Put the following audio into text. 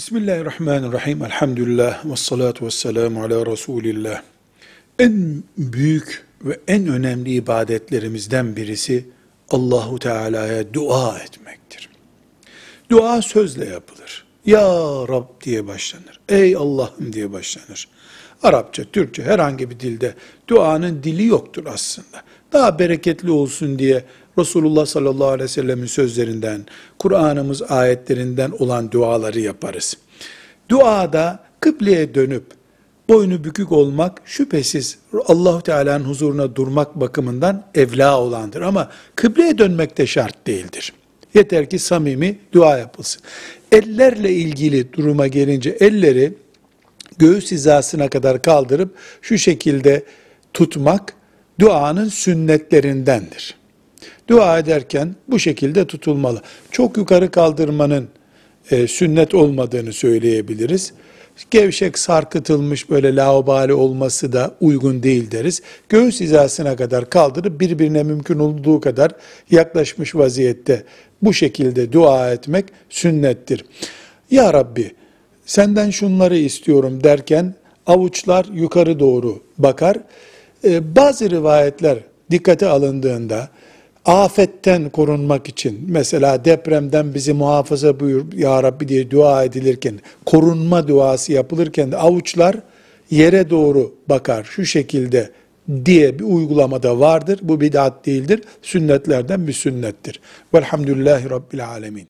Bismillahirrahmanirrahim. Elhamdülillah ve salatu ve selamu ala Resulillah. En büyük ve en önemli ibadetlerimizden birisi Allahu Teala'ya dua etmektir. Dua sözle yapılır. Ya Rab diye başlanır. Ey Allah'ım diye başlanır. Arapça, Türkçe herhangi bir dilde duanın dili yoktur aslında. Daha bereketli olsun diye Resulullah sallallahu aleyhi ve sellemin sözlerinden, Kur'an'ımız ayetlerinden olan duaları yaparız. Duada kıbleye dönüp boynu bükük olmak şüphesiz Allah Teala'nın huzuruna durmak bakımından evla olandır ama kıbleye dönmek de şart değildir. Yeter ki samimi dua yapılsın. Ellerle ilgili duruma gelince elleri göğüs hizasına kadar kaldırıp şu şekilde tutmak duanın sünnetlerindendir. Dua ederken bu şekilde tutulmalı. Çok yukarı kaldırmanın e, sünnet olmadığını söyleyebiliriz. Gevşek sarkıtılmış böyle laubali olması da uygun değil deriz. Göğüs hizasına kadar kaldırıp birbirine mümkün olduğu kadar yaklaşmış vaziyette bu şekilde dua etmek sünnettir. Ya Rabbi senden şunları istiyorum derken avuçlar yukarı doğru bakar. Ee, bazı rivayetler dikkate alındığında afetten korunmak için mesela depremden bizi muhafaza buyur ya Rabbi diye dua edilirken korunma duası yapılırken de avuçlar yere doğru bakar şu şekilde diye bir uygulamada vardır. Bu bid'at değildir. Sünnetlerden bir sünnettir. Velhamdülillahi Rabbil Alemin.